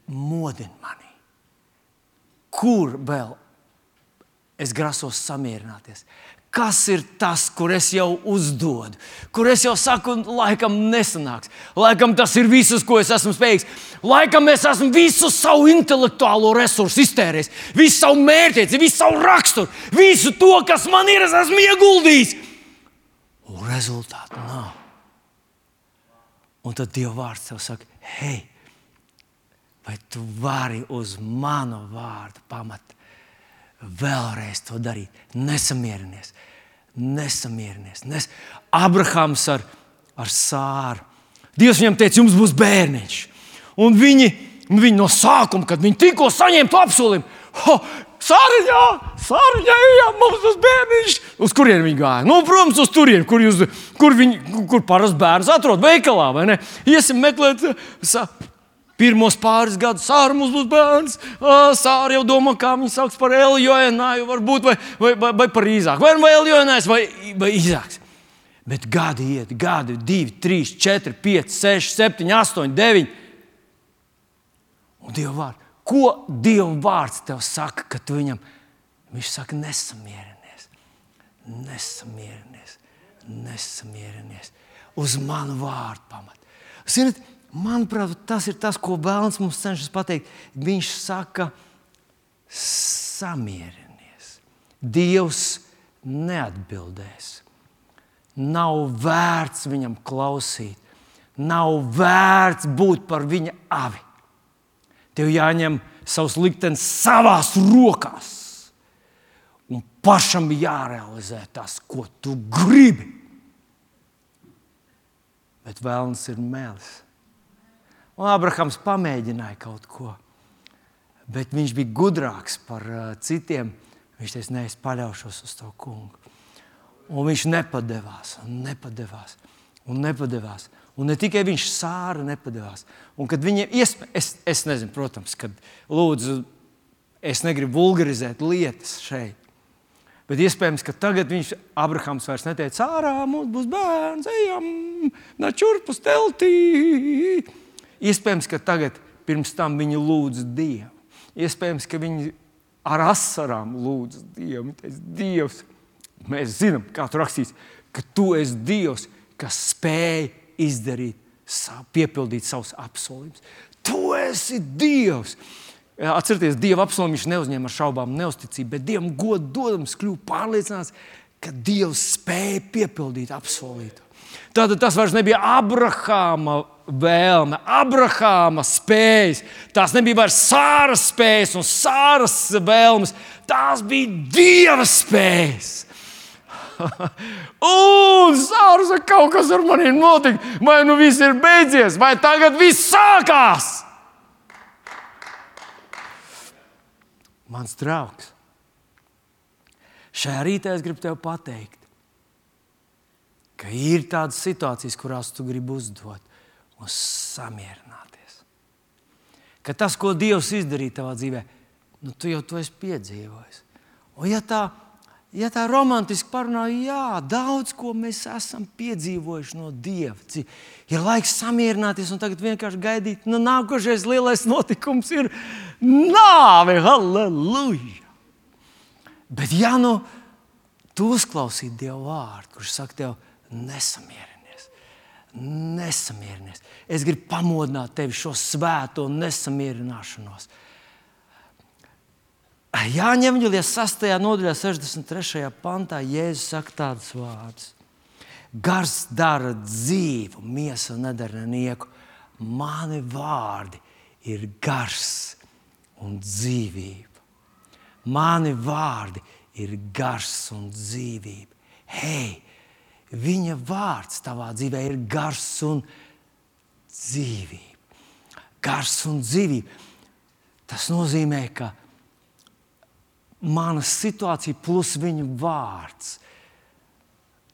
modini mani. Kur vēl es grasos samierināties? Kas ir tas, kur es jau uzdodu, kur es jau saku, laikam nesanāks. Laikam tas ir viss, ko es esmu spējīgs. Laikam es esmu visu savu intelektuālo resursu iztērējis, visu savu mērķieci, visu savu raksturu, visu to, kas man ir, es esmu ieguldījis. Un rezultātu nav. Un tad Dieva vārds tev saka, hei, vai tu vari uz manu vārdu pamatu vēlreiz to darīt. Nesamierinies, nesamierinies. Nes... Abrahams ar, ar sāru. Dievs viņam teica, jums būs bērniņš. Un viņi, viņi no sākuma, kad viņi tikko saņēma to apsolījumu, Sāriņā, sāriņā, jā, mums būs bērniņš. Uz kurien viņi gāja? Nu, protams, uz turieni, kur, jūs, kur, viņi, kur parasti bērns atrod veikalā. Iesim meklēt, sa, Pirmos pāris gadus sāra mums būs bērns. Sāra jau domā, kā viņu sauc par Eljoenāju, varbūt vai, vai, vai, vai par Īzāku. Vai, vai Eljoenājs vai, vai Īzāks. Bet gadi iet, gadi, 2, 3, 4, 5, 6, 7, 8, 9. Un Dieva vārds. Ko Dieva vārds tev saka, kad tu viņam viņš saka, nesamierinies, nesamierinies, nesamierinies uz manu vārdu pamatu. Ziniet, Manuprāt, tas ir tas, ko Bēlns mums cenšas pateikt. Viņš saka, samierinies. Dievs neatbildēs. Nav vērts viņam klausīt, nav vērts būt par viņa avi. Tev jāņem savs liktenis savās rokās Un pašam jārealizē tas, ko tu gribi. Bet vēlams ir mēlis. Un Abrahams pamēģināja kaut ko, bet viņš bija gudrāks par uh, citiem. Viņš teica, nē, es paļaušos uz to kungu. Un viņš nepadevās, un nepadevās, un nepadevās. Un ne tikai viņš sāra nepadevās. Un kad viņiem iespēja, es, es nezinu, protams, kad lūdzu, es negribu vulgarizēt lietas šeit. Bet iespējams, ka tagad viņš, Abrahams, vairs neteica, ārā mums būs bērns, ejam, načurpus teltī. Iespējams, ka tagad pirms tam viņi lūdza Dievu. Iespējams, ka viņi ar asarām lūdza Dievu. Teica, Dievs, mēs zinām, kā tur rakstīts, ka tu esi Dievs, kas spēj izdarīt, piepildīt savus apsolījumus. Tu esi Dievs! Atcerieties, Dieva apsolījumu viņš neuzņēma ar šaubām, neusticību, bet Dievam godu dodams, kļuva pārliecināts, ka Dievs spēja piepildīt apsolīto. Tātad tas vairs nebija Abrahāma vēlme, Abrahāma spējas. Tās nebija vairs sāras spējas un sāras vēlmes. Tās bija Dieva spējas. Un sārs ar kaut kas ar maniem notika. Vai nu viss ir beidzies, vai tagad viss sākās? Mans draugs, šajā rītā es gribu tev pateikt, ka ir tādas situācijas, kurās tu gribi uzdot un samierināties. Ka tas, ko Dievs izdarīja tavā dzīvē, nu, tu jau to esi piedzīvojis. Un, ja tā ja tā romantiski parunā, jā, daudz ko mēs esam piedzīvojuši no Dieva. Ir laiks samierināties un tagad vienkārši gaidīt, nu, nākošais lielais notikums ir nāve. Halleluja! Bet, ja nu tu uzklausītu Dieva vārdu, kurš saka, tev nesamierinies, nesamierinies, es gribu pamodināt tevi šo svēto nesamierināšanos Jāņem Evangelijas 6. nodaļā, 63. pantā, Jēzus saka tādus vārdus. Gars dara dzīvu, miesa nedara nieku. Mani vārdi ir gars un dzīvība. Mani vārdi ir gars un dzīvība. Hei, viņa vārds tavā dzīvē ir gars un dzīvība. Gars un dzīvība. Tas nozīmē, ka mana situācija plus viņa vārds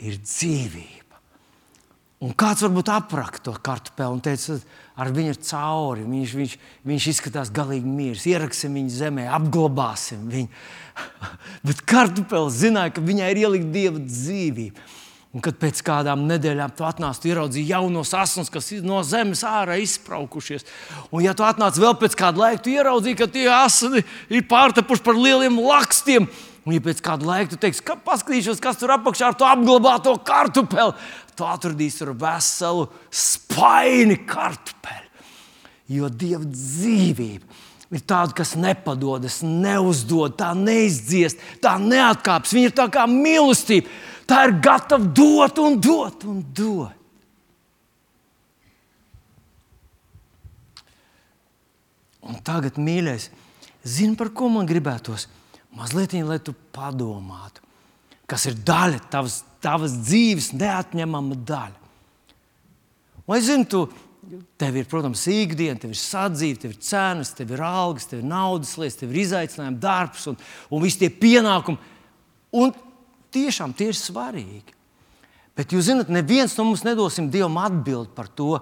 ir dzīvība. Un kāds varbūt apraksta to kartupeli un teica, ar viņu ir cauri. Viņš, viņš, viņš izskatās galīgi mīļš. Ieraksim viņu zemē, apglabāsim viņu. Bet kartupelis zināja, ka viņai ir ielikt dieva dzīvība. Un kad pēc kādām nedēļām tu atnāc, tu ieraudzīji jaunos asins, kas no zemes ārā izspraukušies. Un, ja tu atnāc vēl pēc kāda laika, tu ieraudzīji, ka tie asini ir pārtapuši par lieliem lakstiem. Un, ja pēc kāda laika tu teiksi, ka paskatīšos, kas tur apakšā ar to apglabāto kartupeli, tu atradīsi tur veselu spaini kartupeli. Jo Dieva dzīvība ir tāda, kas nepadodas, neuzdod, tā neizdziest, tā neatkāpjas. Viņa ir tā kā mīlestība Tā ir gatava dot un dot un dot. Un tagad, mīļais, zini, par ko man gribētos? Mazliet, lai tu padomātu, kas ir daļa tavas, tavas dzīves, neatņemama daļa. Es zinu, tu, tev ir, protams, ikdiena, tev ir sadzīve, tev ir cenas, tev ir algas, tev ir naudas lietas, tev ir izaicinājumi, darbs un, un visi tie pienākumi. Un tiešām tie ir svarīgi. Bet jūs zināt, neviens no mums nedosim Dievam atbildi par to,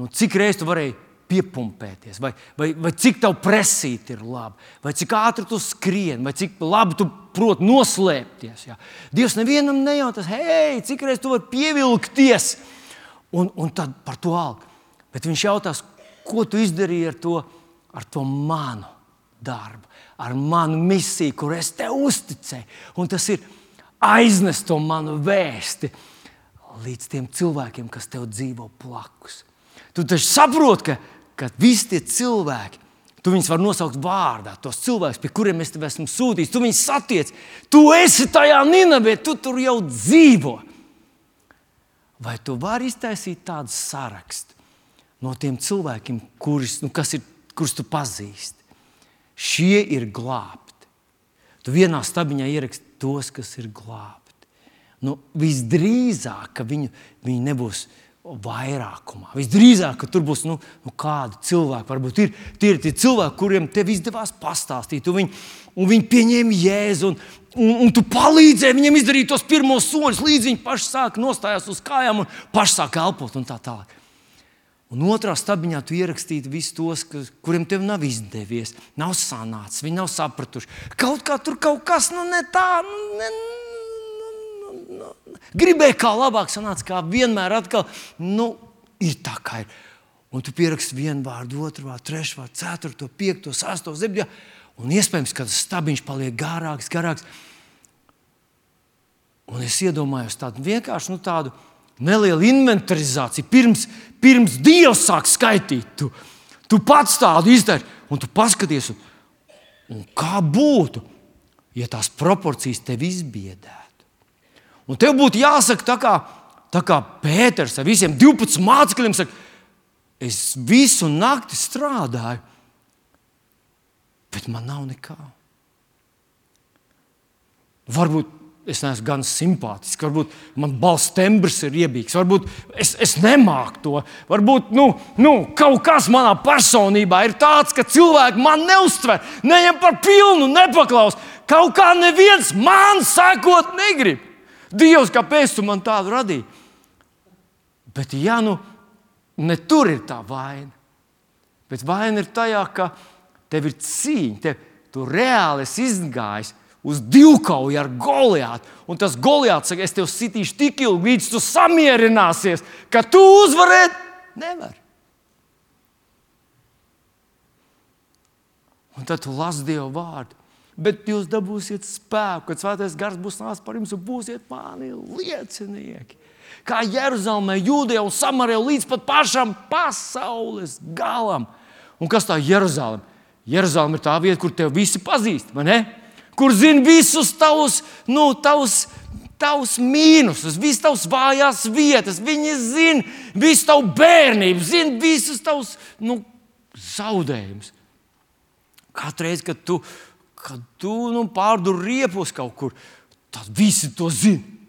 nu, cik reizes tu varēji piepumpēties, vai, vai, vai cik tev presīt ir labi, vai cik ātri tu skrien, vai cik labi tu proti noslēpties. Jā. Dievs nevienam nejautās, hei, cik reizes tu vari pievilkties, un, un tad par to algu. Bet viņš jautās, ko tu izdarīji ar to, ar to manu darbu, ar manu misiju, kur es tev uzticēju. Un tas ir aiznest to manu vēsti līdz tiem cilvēkiem, kas tev dzīvo blakus. Tu taču saproti, ka, ka visi tie cilvēki, tu viņus vari nosaukt vārdā, tos cilvēkus, pie kuriem es tevi esmu sūtījis, tu viņus satiec, tu esi tajā Ninavē, tu tur jau dzīvo. Vai tu vari iztaisīt tādu sarakstu no tiem cilvēkiem, kurus, nu, ir, kurus tu pazīsti? Šie ir glābti. Tu vienā stabiņā ieraksti tos, kas ir glābti. Nu, visdrīzāk, ka viņu, viņi nebūs vairākumā. Visdrīzāk, ka tur būs nu, nu, kādi cilvēki. Varbūt ir tie, ir tie cilvēki, kuriem tev izdevās pastāstīt. Viņi, un viņi pieņēma jēzu, un, un, un tu palīdzēji viņiem izdarīt tos pirmos soļus, līdz viņi paši sāk nostājās uz kājām un paši sāk elpot un tā tālāk. Un otrā stabiņā tu ierakstīji visus tos, kas, kuriem tev nav izdevies, nav sanācis, viņi nav sapratuši. Kaut kā tur kaut kas nu, ne tā, nu, ne, nu, nu, nu. gribēji kā labāk sanāca, kā vienmēr atkal, nu, ir tā kā ir. Un tu pieraksti vienu vārdu, otru vārdu, trešo vārdu, ceturto, piekto, sesto, septīto. Un iespējams, ka tas stabiņš paliek garāks, garāks. Un es iedomājos tādu vienkārši nu, tādu neliela inventarizācija. Pirms, pirms Dievs sāk skaitīt, tu, tu pats tādu izdari, un tu paskaties, un, un kā būtu, ja tās proporcijas tev izbiedētu. Un tev būtu jāsaka, tā kā, tā kā Pēters ar visiem 12 mācekļiem, saka, es visu nakti strādāju, bet man nav nekā. Varbūt es neesmu gan simpātisks, varbūt man balss tembrs ir iebīgs, varbūt es, es nemāku to. Varbūt nu, nu, kaut kas manā personībā ir tāds, ka cilvēki man neuztver, neņem par pilnu, nepaklaus. Kaut kā neviens man sakot negrib. Dievs, kāpēc tu man tādu radīji? Bet, ja nu ne tur ir tā vaina, bet vaina ir tajā, ka tev ir cīņa, tev, tu reāli esi izgājis uz divkauju ar Goliātu. Un tas Goliāts saka, es tev sitīšu tik ilgi, līdz tu samierināsies, ka tu uzvarēt nevari. Un tad tu lasi Dieva vārdu. Bet jūs dabūsiet spēku, kad Svētais Gars būs nācis par jums un būsiet mani liecinieki. Kā Jeruzalemē, Jūdejā un Samarijā līdz pat pašam pasaules galam. Un kas tā ir Jeruzaleme? Jeruzaleme ir tā vieta, kur te visi pazīst, vai ne? Kur zina visus tavus, nu, tavus, tavus mīnusus, visas tavas vājās vietas. Viņi zina visu tavu bērnību, zina visus tavus nu, zaudējumus. Katru reizi, kad tu, kad tu nu, pārdur riepus kaut kur, tad visi to zina.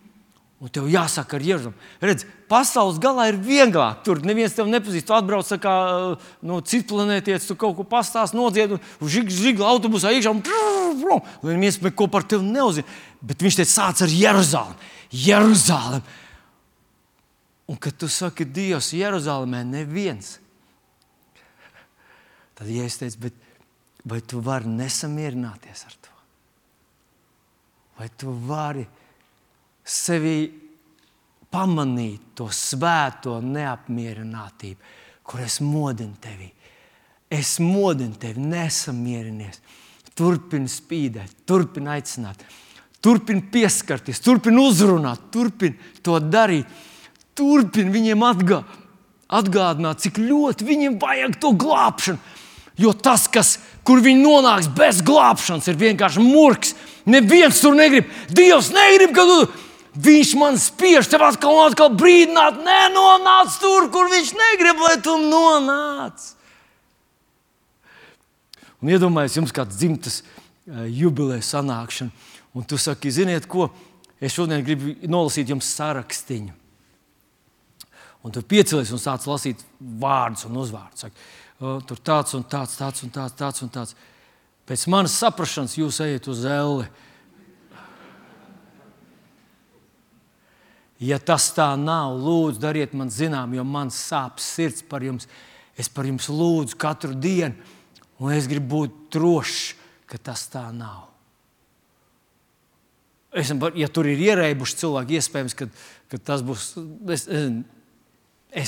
Un tev jāsaka ar Jēzu. Redz, pasaules galā ir vieglāk. Tur neviens tevi nepazīst. Tu atbrauc kā no citas planētas, tu kaut ko pastāstīji, nodziedi un žigla autobusā iekšā. Neviens neko par tevi neuzzina. Bet viņš te sāc ar Jeruzalemi. Jeruzalem. Un kad tu saki, Dievs, Jeruzalemē neviens, tad ja es teicu, bet vai tu vari nesamierināties ar to? Vai tu vari? Sevī pamanīt to svēto neapmierinātību, kur es modinu tevi. Es modinu tevi, nesamierinies. Turpini spīdēt, turpini aicināt, turpini pieskarties, turpini uzrunāt, turpini to darīt. Turpini viņiem atgā, atgādināt, cik ļoti viņiem vajag to glābšanu. Jo tas, kas, kur viņi nonāks bez glābšanas, ir vienkārši murgs. Neviens tur negrib. Dievs negrib, ka tu Viņš man spiež tev atkal un atkal brīdināt, nenonāc tur, kur viņš negrib, lai tu nonāc. Un iedomājieties, jums kāds dzimtas eh, jubileja sanākšana, un tu saki, ziniet, ko es šodien gribu nolasīt jums sarakstiņu. Un tu piecelies un sāc lasīt vārdus un uzvārdus. Saki, tur tāds un tāds, tāds un tāds, tāds un tāds. Pēc manas saprašanas jūs ejat uz elli Ja tas tā nav, lūdzu, dariet man zinām, jo man sāp sirds par jums. Es par jums lūdzu katru dienu, un es gribu būt drošs, ka tas tā nav. Es, ja tur ir ierēbuši cilvēki, iespējams, ka, ka tas būs. Es, es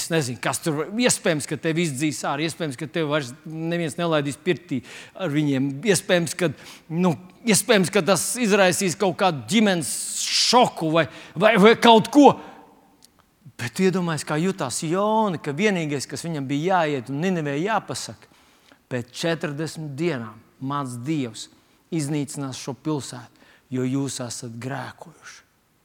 nezinu, kas tur ir. Iespējams, ka tevi izdzīs ārā, iespējams, ka tevi vairs neviens nelaidīs pirtī ar viņiem. Iespējams, ka, nu, iespējams, ka tas izraisīs kaut kādu ģimenes šoku vai, vai, vai kaut ko. Bet iedomājieties, kā jutās Jona, ka vienīgais, kas viņam bija jāiet un Ninevē jāpasaka, pēc 40 dienām mans Dievs iznīcinās šo pilsētu, jo jūs esat grēkojuši.